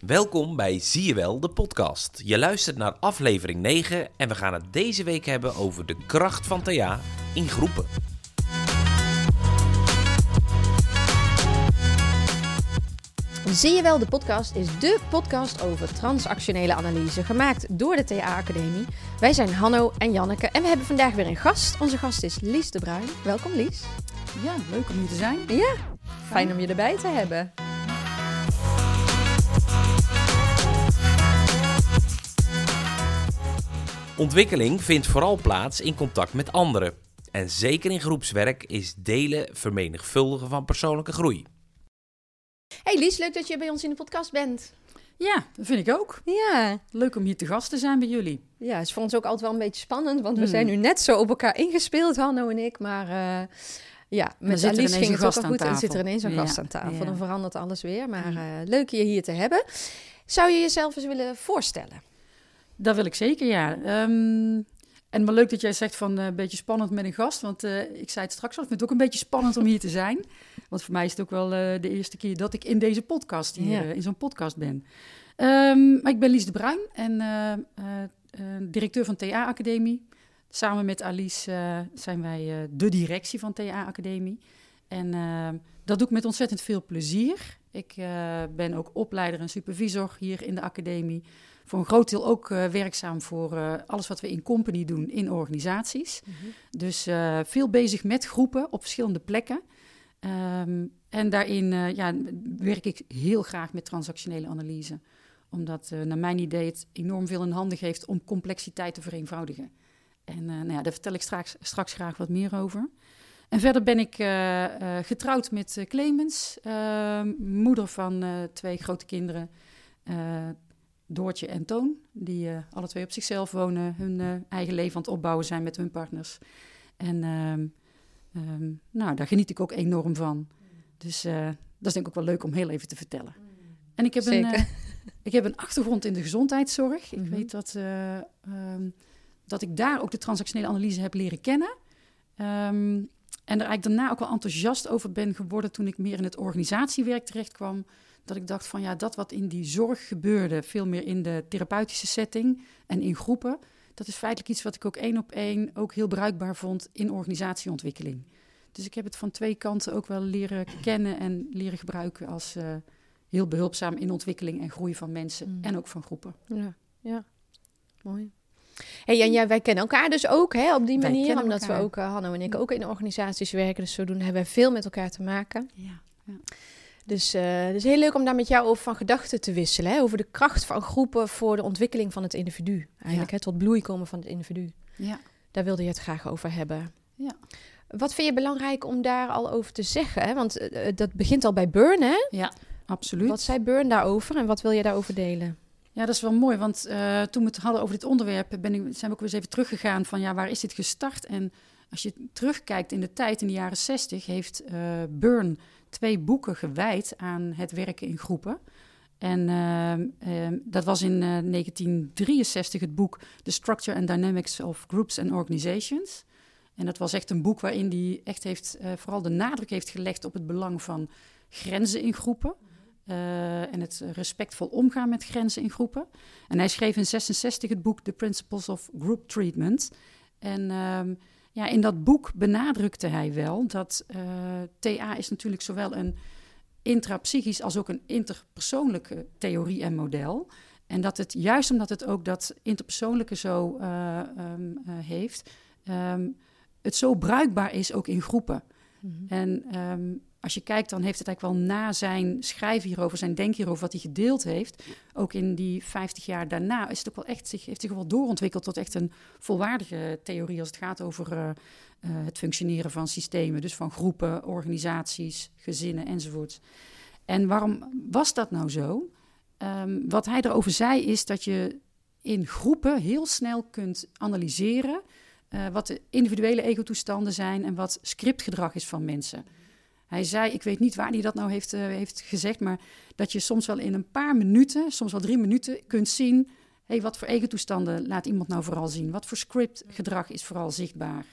Welkom bij Zie je wel, de podcast. Je luistert naar aflevering 9 en we gaan het deze week hebben over de kracht van TA in groepen. Zie je wel, de podcast is dé podcast over transactionele analyse, gemaakt door de TA Academie. Wij zijn Hanno en Janneke en we hebben vandaag weer een gast. Onze gast is Lies de Bruin. Welkom Lies. Ja, leuk om hier te zijn. Ja, fijn om je erbij te hebben. Ontwikkeling vindt vooral plaats in contact met anderen. En zeker in groepswerk is delen vermenigvuldigen van persoonlijke groei. Hey Lies, leuk dat je bij ons in de podcast bent. Ja, dat vind ik ook. Ja, Leuk om hier te gast te zijn bij jullie. ja het is voor ons ook altijd wel een beetje spannend, want we Hmm. zijn nu net zo op elkaar ingespeeld, Hanno en ik. Maar eh, ja, met er Alice ging het ook al goed en zit er ineens een Ja, gast aan tafel. ja. Dan verandert alles weer, maar Hmm. eh, leuk je hier te hebben. Zou je jezelf eens willen voorstellen? Dat wil ik zeker, ja. Ehm, en maar leuk dat jij zegt van eh, een beetje spannend met een gast. Want eh, ik zei het straks al, ik vind het ook een beetje spannend om hier te zijn. Want voor mij is het ook wel eh, de eerste keer dat ik in deze podcast hier, Ja. in zo'n podcast ben. Ehm, maar ik ben Lies de Bruin en directeur van TA Academie. Samen met Alice zijn wij de directie van TA Academie. En dat doe ik met ontzettend veel plezier. Ik ben ook opleider en supervisor hier in de academie. Voor een groot deel ook eh, werkzaam voor eh, alles wat we in company doen in organisaties. Dus eh, veel bezig met groepen op verschillende plekken. Ehm, en daarin ja, werk ik heel graag met transactionele analyse. Omdat naar mijn idee het enorm veel in handen geeft om complexiteit te vereenvoudigen. En nou ja, daar vertel ik straks, straks graag wat meer over. En verder ben ik getrouwd met Clemens, ehm, moeder van twee grote kinderen, Doortje en Toon, die eh, alle twee op zichzelf wonen, hun eh, eigen leven aan het opbouwen zijn met hun partners. En ehm, ehm, nou, daar geniet ik ook enorm van. Dus eh, dat is denk ik ook wel leuk om heel even te vertellen. En ik heb, een, Zeker. ik heb een achtergrond in de gezondheidszorg. Ik Mhm. weet dat, eh, ehm, dat ik daar ook de transactionele analyse heb leren kennen. En er eigenlijk daarna ook wel enthousiast over ben geworden toen ik meer in het organisatiewerk terecht kwam. Dat ik dacht van ja, dat wat in die zorg gebeurde, veel meer in de therapeutische setting en in groepen. Dat is feitelijk iets wat ik ook één op één ook heel bruikbaar vond in organisatieontwikkeling. Dus ik heb het van twee kanten ook wel leren kennen en leren gebruiken als eh, heel behulpzaam in ontwikkeling en groei van mensen Mm. en ook van groepen. Ja, ja. mooi. Hey, en jij, wij kennen elkaar dus ook hè, op die Wij manier, omdat we ook, eh, Hanno en ik, ook in organisaties werken. Dus zodoende hebben wij veel met elkaar te maken. Ja. Dus eh, het is heel leuk om daar met jou over van gedachten te wisselen. Hè, over de kracht van groepen voor de ontwikkeling van het individu. Eigenlijk Ja. hè, tot bloei komen van het individu. ja. Daar wilde je het graag over hebben. Ja. Wat vind je belangrijk om daar al over te zeggen? Hè? Want eh, dat begint al bij Burn, hè? Ja, absoluut. Wat zei Burn daarover en wat wil je daarover delen? Ja, dat is wel mooi, want eh, toen we het hadden over dit onderwerp, ben ik, zijn we ook weer eens even teruggegaan van ja, waar is dit gestart? En als je terugkijkt in de tijd, in de jaren 60, heeft eh Burn twee boeken gewijd aan het werken in groepen. En ehm, ehm, dat was in eh, 1963 het boek The Structure and Dynamics of Groups and Organizations. En dat was echt een boek waarin hij echt heeft, eh, vooral de nadruk heeft gelegd op het belang van grenzen in groepen. eh, en het respectvol omgaan met grenzen in groepen. En hij schreef in 66 het boek The Principles of Group Treatment. En ehm, ja, in dat boek benadrukte hij wel dat eh, TA is natuurlijk zowel een intrapsychisch als ook een interpersoonlijke theorie en model. En dat het juist omdat het ook dat interpersoonlijke zo eh, ehm, eh, heeft, ehm, het zo bruikbaar is ook in groepen. En ehm, als je kijkt, dan heeft het eigenlijk wel na zijn schrijven hierover, zijn denken hierover, wat hij gedeeld heeft, ook in die 50 jaar daarna, is het ook wel echt zich, heeft zich wel doorontwikkeld tot echt een volwaardige theorie als het gaat over eh, eh, het functioneren van systemen, dus van groepen, organisaties, gezinnen enzovoort. En waarom was dat nou zo? Ehm, wat hij erover zei is dat je in groepen heel snel kunt analyseren eh, wat de individuele egotoestanden zijn en wat scriptgedrag is van mensen. Hij zei, ik weet niet waar hij dat nou heeft, eh, heeft gezegd, maar dat je soms wel in een paar minuten, soms wel drie minuten, kunt zien, hey, wat voor egotoestanden laat iemand nou vooral zien? Wat voor scriptgedrag is vooral zichtbaar?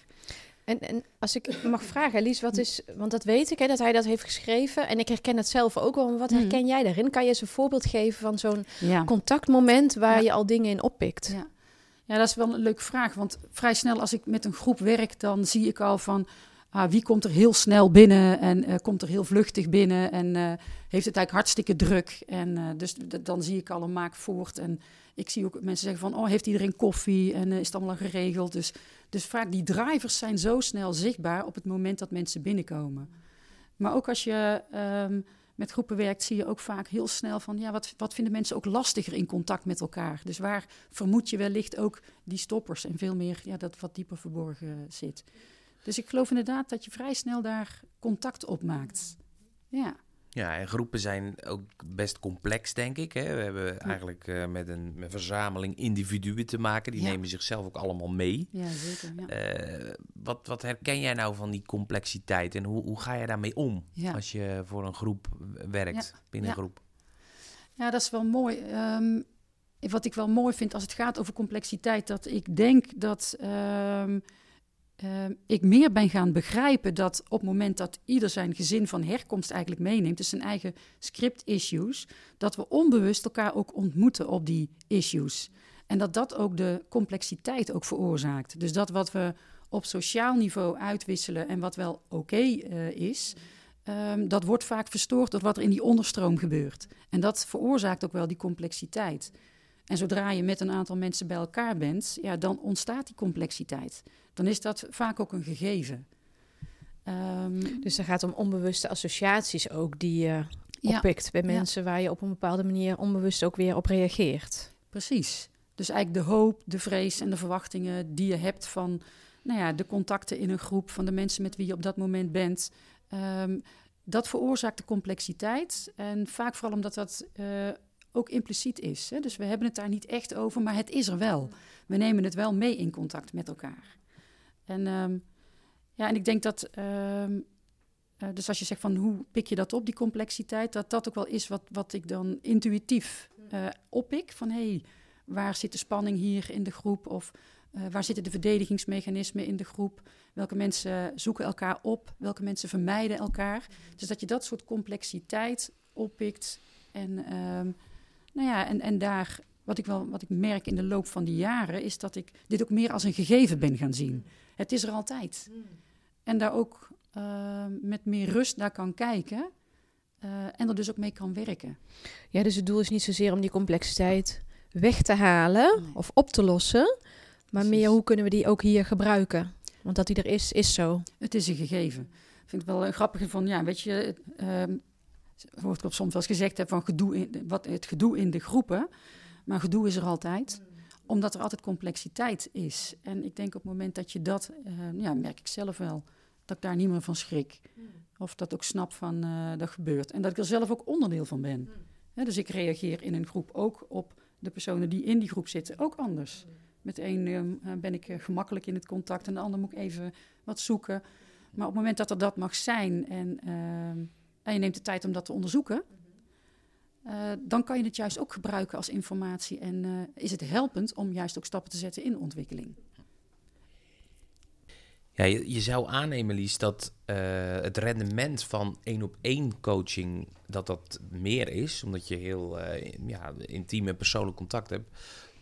En, en als ik mag vragen, Lies, wat is, want dat weet ik, hè, dat hij dat heeft geschreven. En ik herken het zelf ook wel. Maar wat Mhm. herken jij daarin? Kan je eens een voorbeeld geven van zo'n Ja. contactmoment waar Ja. je al dingen in oppikt? Ja. ja, dat is wel een leuke vraag. Want vrij snel als ik met een groep werk, dan zie ik al van ah, wie komt er heel snel binnen en eh, komt er heel vluchtig binnen en eh, heeft het eigenlijk hartstikke druk. En eh, dus dan zie ik al een maak voort. En ik zie ook mensen zeggen van, oh, heeft iedereen koffie en is het allemaal al geregeld? Dus, dus vaak die drivers zijn zo snel zichtbaar op het moment dat mensen binnenkomen. Maar ook als je ehm, met groepen werkt, zie je ook vaak heel snel van, ja, wat, wat vinden mensen ook lastiger in contact met elkaar? Dus waar vermoed je wellicht ook die stoppers en veel meer ja, dat wat dieper verborgen zit. Dus ik geloof inderdaad dat je vrij snel daar contact op maakt. Ja, Ja, en groepen zijn ook best complex, denk ik. Hè? We hebben eigenlijk eh, met een met verzameling individuen te maken. Die Ja. nemen zichzelf ook allemaal mee. ja zeker. Ja. Eh, wat, wat herken jij nou van die complexiteit en hoe, hoe ga je daarmee om Ja. als je voor een groep werkt, binnen een Ja. groep? Ja, dat is wel mooi. Ehm, wat ik wel mooi vind als het gaat over complexiteit, dat ik denk dat ehm, ehm, ik meer ben gaan begrijpen dat op het moment dat ieder zijn gezin van herkomst eigenlijk meeneemt, dus zijn eigen script-issues, dat we onbewust elkaar ook ontmoeten op die issues. En dat dat ook de complexiteit ook veroorzaakt. Dus dat wat we op sociaal niveau uitwisselen en wat wel oké eh, is, Ehm, dat wordt vaak verstoord door wat er in die onderstroom gebeurt. En dat veroorzaakt ook wel die complexiteit. En zodra je met een aantal mensen bij elkaar bent, ja, dan ontstaat die complexiteit. Dan is dat vaak ook een gegeven. Ehm, Dus het gaat om onbewuste associaties ook die je ja, oppikt bij mensen waar je op een bepaalde manier onbewust ook weer op reageert. precies. Dus eigenlijk de hoop, de vrees en de verwachtingen die je hebt van nou ja, de contacten in een groep, van de mensen met wie je op dat moment bent. Ehm, dat veroorzaakt de complexiteit. En vaak vooral omdat dat eh, ook impliciet is. Hè? Dus we hebben het daar niet echt over, maar het is er wel. We nemen het wel mee in contact met elkaar. En, ehm, ja, en ik denk dat, ehm, eh, dus als je zegt van hoe pik je dat op, die complexiteit, dat dat ook wel is wat, wat ik dan intuïtief eh oppik. Van hé, hey, waar zit de spanning hier in de groep? Of eh, waar zitten de verdedigingsmechanismen in de groep? Welke mensen zoeken elkaar op? Welke mensen vermijden elkaar? Dus dat je dat soort complexiteit oppikt. En, ehm, nou ja, en, en daar, wat ik, wel, wat ik merk in de loop van die jaren, is dat ik dit ook meer als een gegeven ben gaan zien. Het is er altijd. En daar ook ehm, met meer rust naar kan kijken. eh, en er dus ook mee kan werken. Ja, dus het doel is niet zozeer om die complexiteit weg te halen Nee. of op te lossen, maar Precies. meer hoe kunnen we die ook hier gebruiken? Want dat die er is, is zo. Het is een gegeven. Ik vind het wel een grappige van, ja, weet je, ehm, wordt op soms wel eens gezegd hè, van gedoe in, wat, het gedoe in de groepen. Maar gedoe is er altijd, omdat er altijd complexiteit is. En ik denk op het moment dat je dat, eh, ja, merk ik zelf wel, dat ik daar niet meer van schrik. Of dat ook snap van, eh, dat gebeurt. En dat ik er zelf ook onderdeel van ben. Dus ik reageer in een groep ook op de personen die in die groep zitten, ook anders. Met de een ehm, ben ik eh, gemakkelijk in het contact en de ander moet ik even wat zoeken. Maar op het moment dat er dat mag zijn en, ehm, en je neemt de tijd om dat te onderzoeken, eh, dan kan je het juist ook gebruiken als informatie en eh, is het helpend om juist ook stappen te zetten in ontwikkeling. Ja, je, je zou aannemen, Lies, dat eh, het rendement van één op één coaching dat dat meer is, omdat je heel ja, intiem en persoonlijk contact hebt.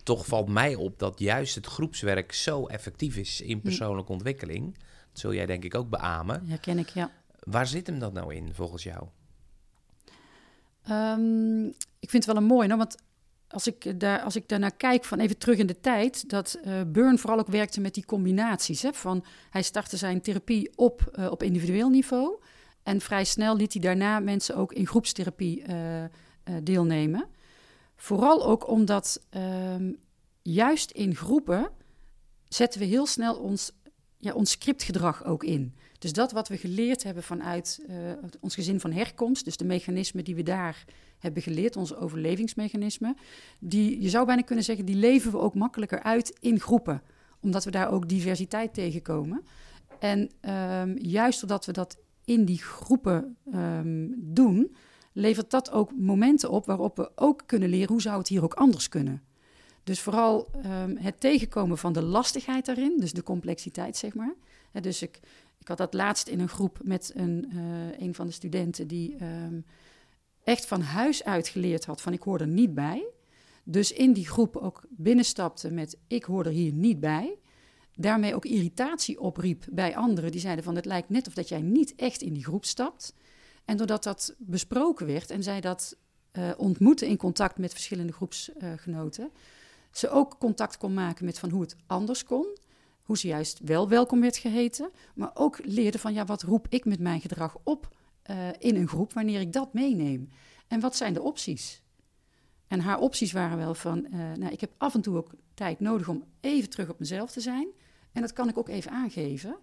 Toch valt mij op dat juist het groepswerk zo effectief is in persoonlijke ontwikkeling. Dat zul jij denk ik ook beamen. Herken ik, ja. Waar zit hem dat nou in, volgens jou? Ehm, ik vind het wel een mooi, want als ik, daar, als ik daarnaar kijk, van even terug in de tijd, dat eh Burn vooral ook werkte met die combinaties. Hè, van, hij startte zijn therapie op, eh, op individueel niveau. En vrij snel liet hij daarna mensen ook in groepstherapie eh, deelnemen. Vooral ook omdat ehm, juist in groepen zetten we heel snel ons, ja, ons scriptgedrag ook in. Dus dat wat we geleerd hebben vanuit eh, ons gezin van herkomst, dus de mechanismen die we daar hebben geleerd, onze overlevingsmechanismen, die, je zou bijna kunnen zeggen, die leven we ook makkelijker uit in groepen, omdat we daar ook diversiteit tegenkomen. En ehm, juist doordat we dat in die groepen ehm, doen, levert dat ook momenten op waarop we ook kunnen leren hoe zou het hier ook anders kunnen. Dus vooral ehm, het tegenkomen van de lastigheid daarin, dus de complexiteit zeg maar, dus ik, ik had dat laatst in een groep met een, uh, een van de studenten die ehm, echt van huis uit geleerd had van ik hoor er niet bij. Dus in die groep ook binnenstapte met ik hoor er hier niet bij. Daarmee ook irritatie opriep bij anderen die zeiden van het lijkt net of dat jij niet echt in die groep stapt. En doordat dat besproken werd en zij dat uh, ontmoette in contact met verschillende groepsgenoten, ze ook contact kon maken met van hoe het anders kon, hoe ze juist wel welkom werd geheten, maar ook leerde van ja, wat roep ik met mijn gedrag op uh, in een groep wanneer ik dat meeneem? En wat zijn de opties? En haar opties waren wel van, uh, nou, ik heb af en toe ook tijd nodig om even terug op mezelf te zijn. En dat kan ik ook even aangeven.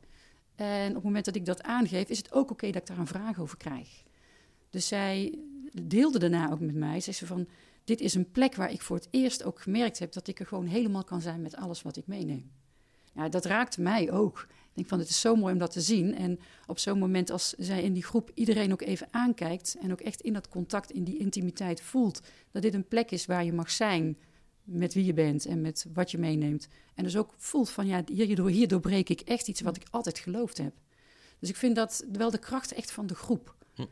En op het moment dat ik dat aangeef, is het ook oké dat ik daar een vraag over krijg. Dus zij deelde daarna ook met mij. Zei ze van, dit is een plek waar ik voor het eerst ook gemerkt heb... dat ik er gewoon helemaal kan zijn met alles wat ik meeneem. Ja, dat raakte mij ook. Ik denk van, het is zo mooi om dat te zien. En op zo'n moment als zij in die groep iedereen ook even aankijkt... en ook echt in dat contact, in die intimiteit voelt... dat dit een plek is waar je mag zijn met wie je bent en met wat je meeneemt. En dus ook voelt van, ja, hierdoor, hierdoor breek ik echt iets wat ik altijd geloofd heb. Dus ik vind dat wel de kracht echt van de groep. Hm.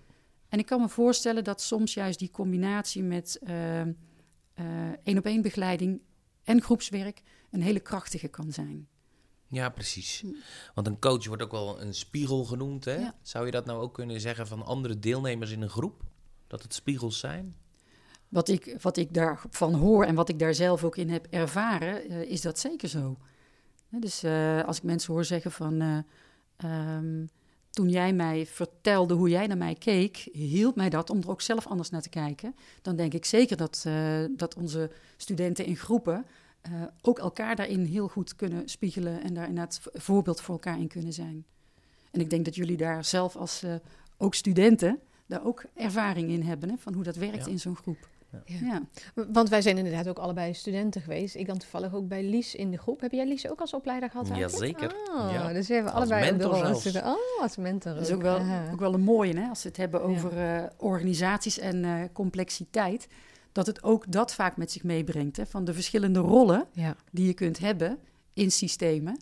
En ik kan me voorstellen dat soms juist die combinatie met één-op-één begeleiding en groepswerk een hele krachtige kan zijn. Ja, precies. Want een coach wordt ook wel een spiegel genoemd. Hè? Zou je dat nou ook kunnen zeggen van andere deelnemers in een groep? Dat het spiegels zijn? Wat ik, wat ik daarvan hoor en wat ik daar zelf ook in heb ervaren, uh, is dat zeker zo. dus uh, als ik mensen hoor zeggen van. Uh, um, toen jij mij vertelde hoe jij naar mij keek, hielp mij dat om er ook zelf anders naar te kijken. Dan denk ik zeker dat, dat onze studenten in groepen ook elkaar daarin heel goed kunnen spiegelen en daar inderdaad voorbeeld voor elkaar in kunnen zijn. En ik denk dat jullie daar zelf als ook studenten daar ook ervaring in hebben, hè, van hoe dat werkt in zo'n groep. Ja. Want wij zijn inderdaad ook allebei studenten geweest. Ik dan toevallig ook bij Lies in de groep. Heb jij Lies ook als opleider gehad? Jazeker. Oh, ja. Dus we hebben allebei een rol zitten. Oh, als mentor. Dat is ook wel, ook wel een mooie, hè? als we het hebben over uh, organisaties en uh, complexiteit. Dat het ook dat vaak met zich meebrengt. Hè? Van de verschillende rollen ja. die je kunt hebben in systemen.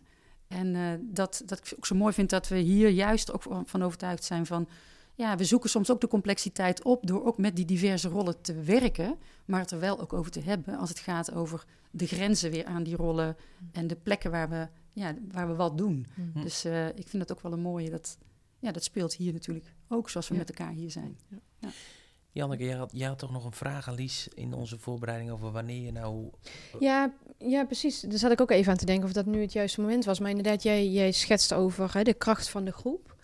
En uh, dat, dat ik ook zo mooi vind dat we hier juist ook van overtuigd zijn van ja, we zoeken soms ook de complexiteit op door ook met die diverse rollen te werken, maar het er wel ook over te hebben als het gaat over de grenzen weer aan die rollen en de plekken waar we, ja, waar we wat doen. Mm. Dus uh, ik vind dat ook wel een mooie, dat, ja, dat speelt hier natuurlijk ook zoals we ja. met elkaar hier zijn. Ja. Ja. Janneke, jij had, jij had toch nog een vraag aan Lies in onze voorbereiding over wanneer je nou... Ja, ja, precies. Daar zat ik ook even aan te denken of dat nu het juiste moment was. Maar inderdaad, jij, jij schetst over hè, de kracht van de groep.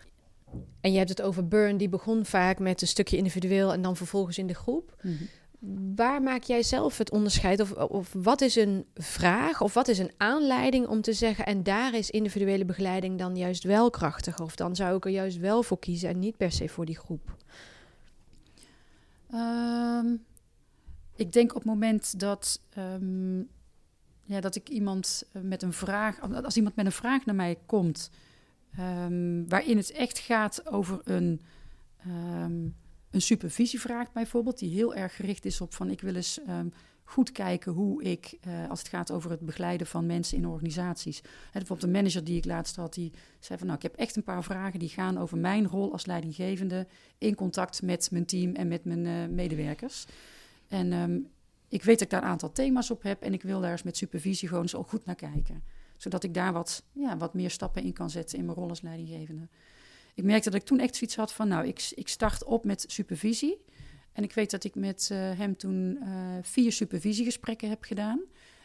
En je hebt het over Burn, die begon vaak met een stukje individueel en dan vervolgens in de groep. Mm -hmm. Waar maak jij zelf het onderscheid? Of, of wat is een vraag of wat is een aanleiding om te zeggen... en daar is individuele begeleiding dan juist wel krachtiger... of dan zou ik er juist wel voor kiezen en niet per se voor die groep? Um, ik denk op het moment dat, um, ja, dat ik iemand met een vraag... als iemand met een vraag naar mij komt... Um, waarin het echt gaat over een, een supervisievraag bijvoorbeeld, die heel erg gericht is op van ik wil eens goed kijken hoe ik, uh, als het gaat over het begeleiden van mensen in organisaties. Bijvoorbeeld een manager die ik laatst had, die zei van nou ik heb echt een paar vragen die gaan over mijn rol als leidinggevende in contact met mijn team en met mijn uh, medewerkers. En ik weet dat ik daar een aantal thema's op heb en ik wil daar eens met supervisie gewoon zo goed naar kijken zodat ik daar wat, ja, wat meer stappen in kan zetten in mijn rol als leidinggevende. Ik merkte dat ik toen echt zoiets had van, nou, ik, ik start op met supervisie. En ik weet dat ik met uh, hem toen uh, vier supervisiegesprekken heb gedaan.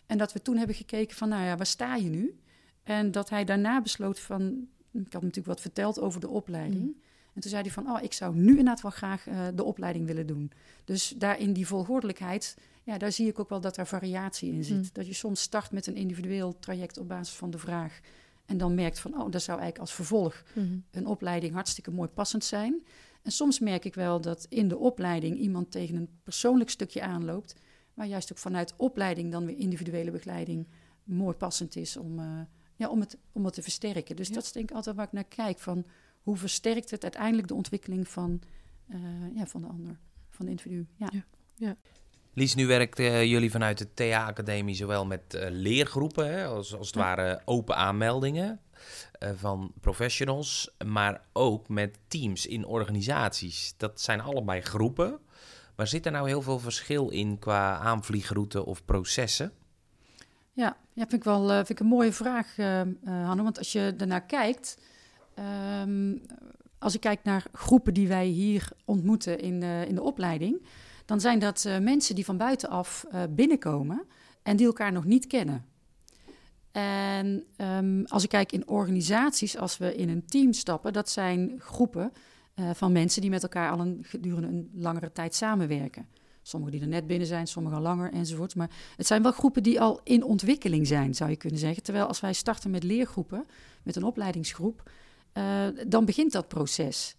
En dat we toen hebben gekeken van, nou ja, waar sta je nu? En dat hij daarna besloot van, ik had natuurlijk wat verteld over de opleiding. Mm. En toen zei hij van, oh, ik zou nu inderdaad wel graag uh, de opleiding willen doen. Dus daarin die volgordelijkheid ja, daar zie ik ook wel dat er variatie in zit. Mm. Dat je soms start met een individueel traject op basis van de vraag. En dan merkt van, oh, dat zou eigenlijk als vervolg mm-hmm. een opleiding hartstikke mooi passend zijn. En soms merk ik wel dat in de opleiding iemand tegen een persoonlijk stukje aanloopt. Maar juist ook vanuit opleiding dan weer individuele begeleiding mooi passend is om, uh, ja, om, het, om het te versterken. Dus ja. dat is denk ik altijd waar ik naar kijk. Van hoe versterkt het uiteindelijk de ontwikkeling van, uh, ja, van de ander, van de individu. ja. ja. ja. Lies, nu werken uh, jullie vanuit de TA-academie zowel met uh, leergroepen hè, als, als het ja. ware open aanmeldingen. Eh, van professionals, maar ook met teams in organisaties. Dat zijn allebei groepen. Maar zit er nou heel veel verschil in qua aanvliegroute of processen? Ja, ja vind ik wel uh, vind ik een mooie vraag, uh, Hanne. Want als je daarnaar kijkt, um, als ik kijk naar groepen die wij hier ontmoeten in, in de opleiding, dan zijn dat mensen die van buitenaf binnenkomen en die elkaar nog niet kennen. En um, als ik kijk in organisaties, als we in een team stappen, dat zijn groepen uh, van mensen die met elkaar al een, gedurende een langere tijd samenwerken. Sommigen die er net binnen zijn, sommigen al langer enzovoort. Maar het zijn wel groepen die al in ontwikkeling zijn, zou je kunnen zeggen. Terwijl als wij starten met leergroepen, met een opleidingsgroep, uh, dan begint dat proces.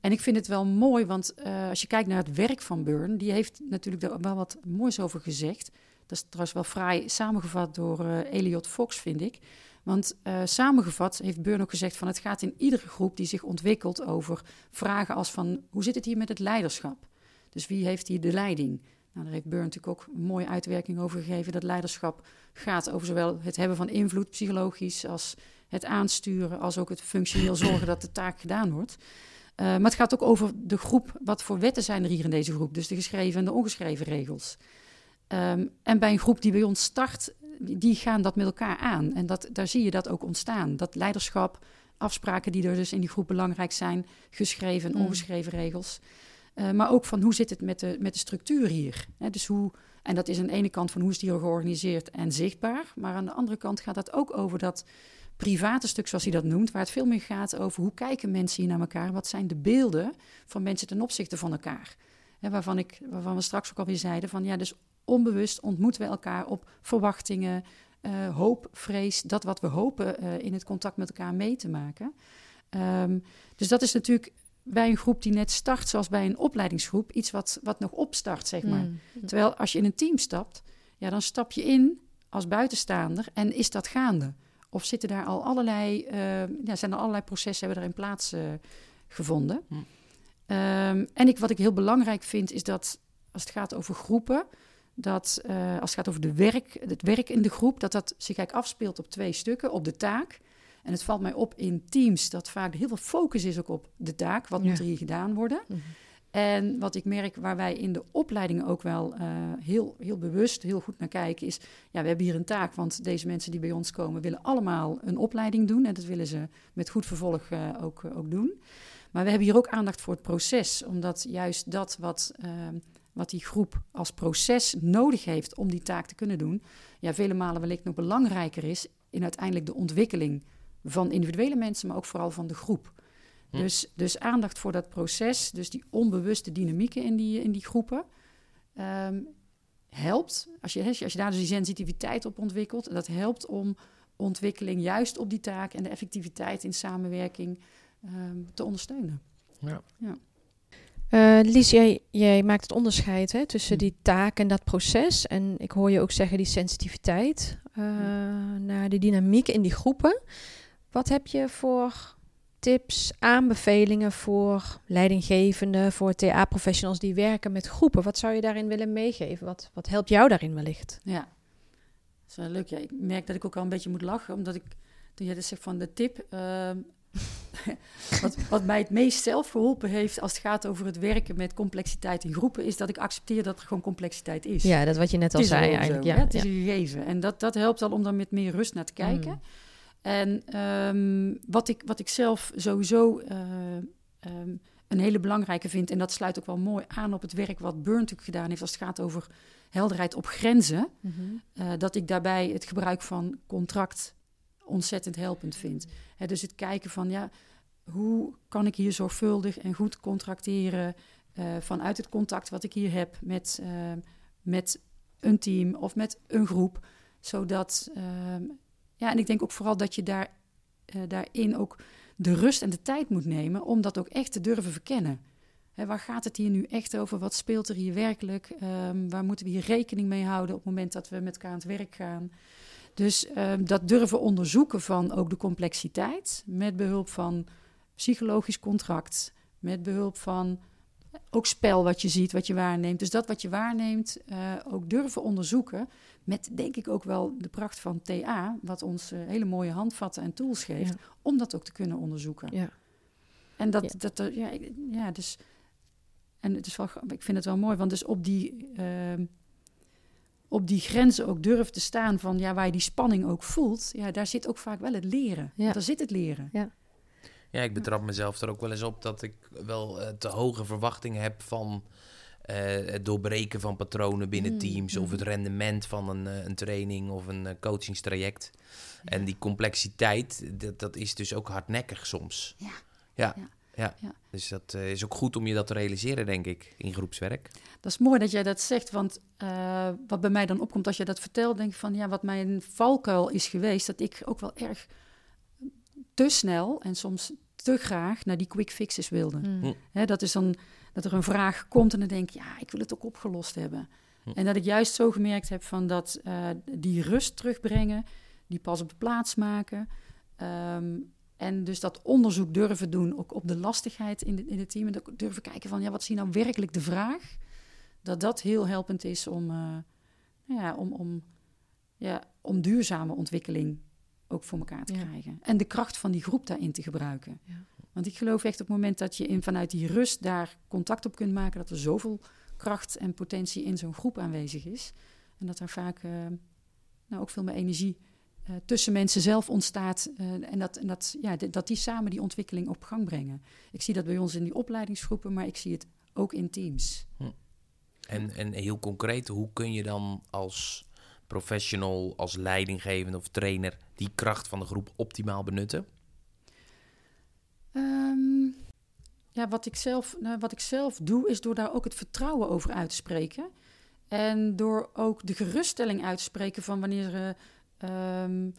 En ik vind het wel mooi, want uh, als je kijkt naar het werk van Burn, die heeft natuurlijk er wel wat moois over gezegd. Dat is trouwens wel fraai samengevat door uh, Eliot Fox, vind ik. Want uh, samengevat heeft Burn ook gezegd van het gaat in iedere groep die zich ontwikkelt over vragen als van hoe zit het hier met het leiderschap? Dus wie heeft hier de leiding? Nou, daar heeft Burn natuurlijk ook een mooie uitwerking over gegeven. Dat leiderschap gaat over zowel het hebben van invloed psychologisch als het aansturen, als ook het functioneel zorgen dat de taak gedaan wordt. Uh, maar het gaat ook over de groep, wat voor wetten zijn er hier in deze groep? Dus de geschreven en de ongeschreven regels. Um, en bij een groep die bij ons start, die gaan dat met elkaar aan. En dat, daar zie je dat ook ontstaan. Dat leiderschap, afspraken die er dus in die groep belangrijk zijn, geschreven en mm. ongeschreven regels. Uh, maar ook van hoe zit het met de, met de structuur hier? He, dus hoe, en dat is aan de ene kant van hoe is die georganiseerd en zichtbaar. Maar aan de andere kant gaat dat ook over dat private stuk, zoals hij dat noemt, waar het veel meer gaat over hoe kijken mensen hier naar elkaar? Wat zijn de beelden van mensen ten opzichte van elkaar? He, waarvan, ik, waarvan we straks ook alweer zeiden van ja, dus onbewust ontmoeten we elkaar op verwachtingen, uh, hoop, vrees, dat wat we hopen uh, in het contact met elkaar mee te maken. Um, dus dat is natuurlijk bij een groep die net start, zoals bij een opleidingsgroep, iets wat, wat nog opstart, zeg maar. Mm. Terwijl als je in een team stapt, ja, dan stap je in als buitenstaander en is dat gaande? Of zitten daar al allerlei, uh, ja, zijn er allerlei processen hebben erin plaats gevonden? Mm. Um, en ik, wat ik heel belangrijk vind, is dat als het gaat over groepen, dat uh, als het gaat over de werk, het werk in de groep, dat dat zich eigenlijk afspeelt op twee stukken. Op de taak. En het valt mij op in teams dat vaak heel veel focus is ook op de taak. Wat ja. moet er hier gedaan worden? Mm -hmm. En wat ik merk, waar wij in de opleidingen ook wel uh, heel, heel bewust, heel goed naar kijken, is: ja, we hebben hier een taak, want deze mensen die bij ons komen willen allemaal een opleiding doen. En dat willen ze met goed vervolg uh, ook, ook doen. Maar we hebben hier ook aandacht voor het proces, omdat juist dat wat wat die groep als proces nodig heeft om die taak te kunnen doen, ja, vele malen wellicht nog belangrijker is in uiteindelijk de ontwikkeling van individuele mensen, maar ook vooral van de groep. Hm. Dus, dus aandacht voor dat proces, dus die onbewuste dynamieken in die, in die groepen, um, helpt. Als je, als je daar dus die sensitiviteit op ontwikkelt, dat helpt om ontwikkeling juist op die taak en de effectiviteit in samenwerking um, te ondersteunen. Ja. ja. Uh, Lies, jij, jij, maakt het onderscheid hè, tussen die taak en dat proces. En ik hoor je ook zeggen die sensitiviteit uh, naar de dynamiek in die groepen. Wat heb je voor tips, aanbevelingen voor leidinggevenden, voor TA-professionals die werken met groepen? Wat zou je daarin willen meegeven? Wat, wat helpt jou daarin wellicht? Ja, dat is wel leuk. Ja, ik merk dat ik ook al een beetje moet lachen, omdat ik, toen jij dus zegt van de tip, uh, wat, wat, mij het meest zelf geholpen heeft als het gaat over het werken met complexiteit in groepen, is dat ik accepteer dat er gewoon complexiteit is. Ja, dat wat je net al zei eigenlijk. ja, het is een gegeven. En dat, dat helpt al om daar met meer rust naar te kijken. Mm. En um, wat, ik, wat ik zelf sowieso uh, um, een hele belangrijke vind, en dat sluit ook wel mooi aan op het werk wat Burn natuurlijk gedaan heeft als het gaat over helderheid op grenzen, mm -hmm. uh, dat ik daarbij het gebruik van contract ontzettend helpend vind. Dus het kijken van, ja, hoe kan ik hier zorgvuldig en goed contracteren uh, vanuit het contact wat ik hier heb met, uh, met een team of met een groep. Zodat, uh, ja, en ik denk ook vooral dat je daar, eh, daarin ook de rust en de tijd moet nemen om dat ook echt te durven verkennen. Waar gaat het hier nu echt over? Wat speelt er hier werkelijk? Um, waar moeten we hier rekening mee houden op het moment dat we met elkaar aan het werk gaan? Dus um, dat durven onderzoeken van ook de complexiteit met behulp van psychologisch contract, met behulp van ook spel wat je ziet, wat je waarneemt. Dus dat wat je waarneemt, eh, ook durven onderzoeken. Met denk ik ook wel de pracht van TA, wat ons eh, hele mooie handvatten en tools geeft, Ja. om dat ook te kunnen onderzoeken. Ja. En dat, Ja. dat ja, ja, dus. En het is wel, ik vind het wel mooi, want dus op die, ehm, op die grenzen ook durven te staan van ja, waar je die spanning ook voelt, ja, daar zit ook vaak wel het leren. Ja. Daar zit het leren. Ja, ik betrap mezelf er ook wel eens op dat ik wel eh, te hoge verwachtingen heb van eh, het doorbreken van patronen binnen Mm, teams of het mhm. rendement van een, eh, een training of een eh, coachingstraject. En die complexiteit, dat, dat is dus ook hardnekkig soms. Ja. Ja. Ja. Dus dat eh, is ook goed om je dat te realiseren, denk ik, in groepswerk. Dat is mooi dat jij dat zegt, want eh, wat bij mij dan opkomt als je dat vertelt, denk ik van ja, wat mijn valkuil is geweest, dat ik ook wel erg te snel en soms te graag naar die quick fixes wilde. Mm. Hm. Hè, dat is dan dat er een vraag komt en dan denk ik, ja, ik wil het ook opgelost hebben. Hm. En dat ik juist zo gemerkt heb van dat eh, die rust terugbrengen, die pas op de plaats maken. ehm, en dus dat onderzoek durven doen, ook op de lastigheid in, de, in het team. En durven kijken van, ja, wat is hier nou werkelijk de vraag? Dat dat heel helpend is om, eh, nou ja, om, om, ja, om duurzame ontwikkeling ook voor elkaar te Ja. krijgen. En de kracht van die groep daarin te gebruiken. Ja. Want ik geloof echt op het moment dat je in, vanuit die rust daar contact op kunt maken, dat er zoveel kracht en potentie in zo'n groep aanwezig is. En dat er vaak eh, nou, ook veel meer energie eh, tussen mensen zelf ontstaat. eh, en dat, en dat, ja, dat die samen die ontwikkeling op gang brengen. Ik zie dat bij ons in die opleidingsgroepen, maar ik zie het ook in teams. En, en heel concreet, hoe kun je dan als professional, als leidinggevende of trainer die kracht van de groep optimaal benutten? Ehm, ja, wat ik, zelf, nou, wat ik zelf doe, is door daar ook het vertrouwen over uit te spreken. En door ook de geruststelling uit te spreken van wanneer, eh, ehm,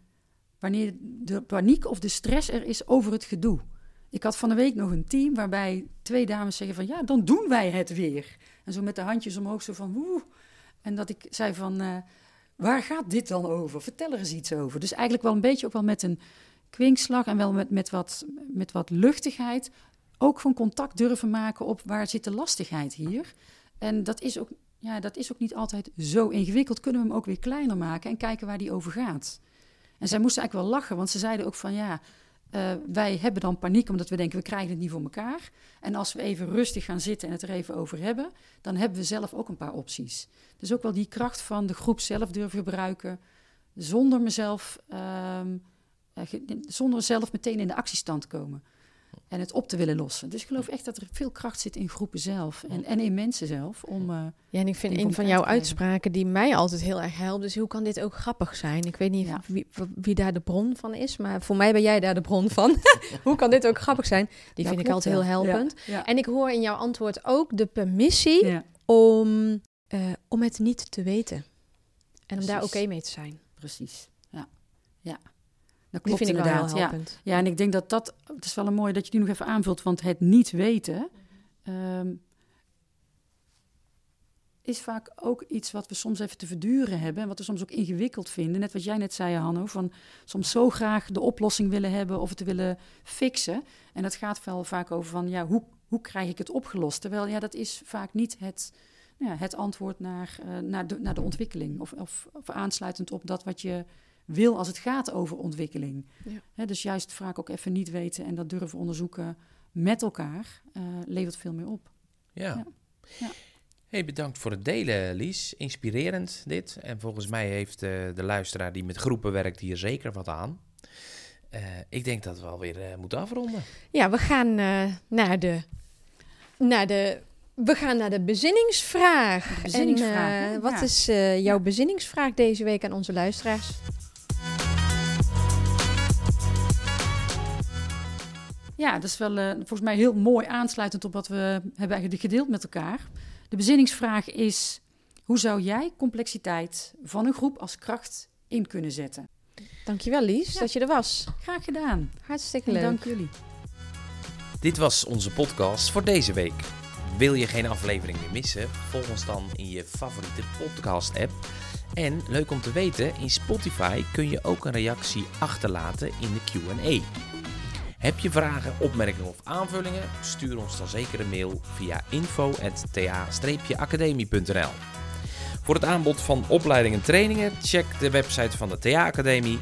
wanneer de paniek of de stress er is over het gedoe. Ik had van de week nog een team waarbij twee dames zeggen van ja, dan doen wij het weer. En zo met de handjes omhoog, zo van woe. En dat ik zei van eh, waar gaat dit dan over? Vertel er eens iets over. Dus eigenlijk wel een beetje ook wel met een kwinkslag en wel met, met, wat, met wat luchtigheid. Ook gewoon contact durven maken op waar zit de lastigheid hier. En dat is ook, ja, dat is ook niet altijd zo ingewikkeld. Kunnen we hem ook weer kleiner maken en kijken waar die over gaat. En zij moesten eigenlijk wel lachen, want ze zeiden ook van ja, eh, wij hebben dan paniek omdat we denken we krijgen het niet voor elkaar. En als we even rustig gaan zitten en het er even over hebben, dan hebben we zelf ook een paar opties. Dus ook wel die kracht van de groep zelf durven gebruiken, zonder mezelf, ehm, eh, zonder zelf meteen in de actiestand te komen en het op te willen lossen. Dus ik geloof echt dat er veel kracht zit in groepen zelf en, en in mensen zelf om. eh, Ja, en ik vind een van jouw uitspraken die mij altijd heel erg helpt, is hoe kan dit ook grappig zijn? Ik weet niet Ja. wie, wie daar de bron van is, maar voor mij ben jij daar de bron van. hoe kan dit ook grappig zijn? Die Ja, vind ik altijd heel helpend. Ja. En ik hoor in jouw antwoord ook de permissie om, eh, om het niet te weten. En om daar oké mee te zijn. precies. Ja, ja. Dat Die klopt ik wel inderdaad. ja. Ja, en ik denk dat dat, het is wel een mooie dat je die nog even aanvult, want het niet weten ehm, is vaak ook iets wat we soms even te verduren hebben en wat we soms ook ingewikkeld vinden. Net wat jij net zei, Hanno, van soms zo graag de oplossing willen hebben of het te willen fixen. En dat gaat wel vaak over van, ja, hoe, hoe krijg ik het opgelost? Terwijl, ja, dat is vaak niet het, nou ja, het antwoord naar, eh, naar, de, naar de ontwikkeling of, of, of aansluitend op dat wat je wil als het gaat over ontwikkeling. Ja. Dus juist vaak ook even niet weten en dat durven onderzoeken met elkaar eh, levert veel meer op. Ja. Ja. Ja. Hey, bedankt voor het delen, Lies. Inspirerend dit. En volgens mij heeft eh, de luisteraar die met groepen werkt hier zeker wat aan. Eh, ik denk dat we alweer eh moeten afronden. Ja, we gaan eh, naar de. Naar de we gaan naar de bezinningsvraag. De bezinningsvraag, En, wat Ja. is eh, jouw bezinningsvraag deze week aan onze luisteraars? Ja, dat is wel eh, volgens mij heel mooi aansluitend op wat we hebben eigenlijk gedeeld met elkaar. De bezinningsvraag is: hoe zou jij complexiteit van een groep als kracht in kunnen zetten? Dankjewel, Lies, Ja. dat je er was. Graag gedaan. Hartstikke En leuk. dank jullie. Dit was onze podcast voor deze week. Wil je geen aflevering meer missen? Volg ons dan in je favoriete podcast-app. En leuk om te weten, in Spotify kun je ook een reactie achterlaten in de Q&A. Heb je vragen, opmerkingen of aanvullingen? Stuur ons dan zeker een mail via info.ta-academie.nl Voor het aanbod van opleidingen en trainingen, check de website van de TA Academie.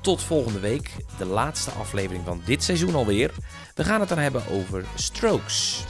Tot volgende week, de laatste aflevering van dit seizoen alweer. We gaan het dan hebben over strokes.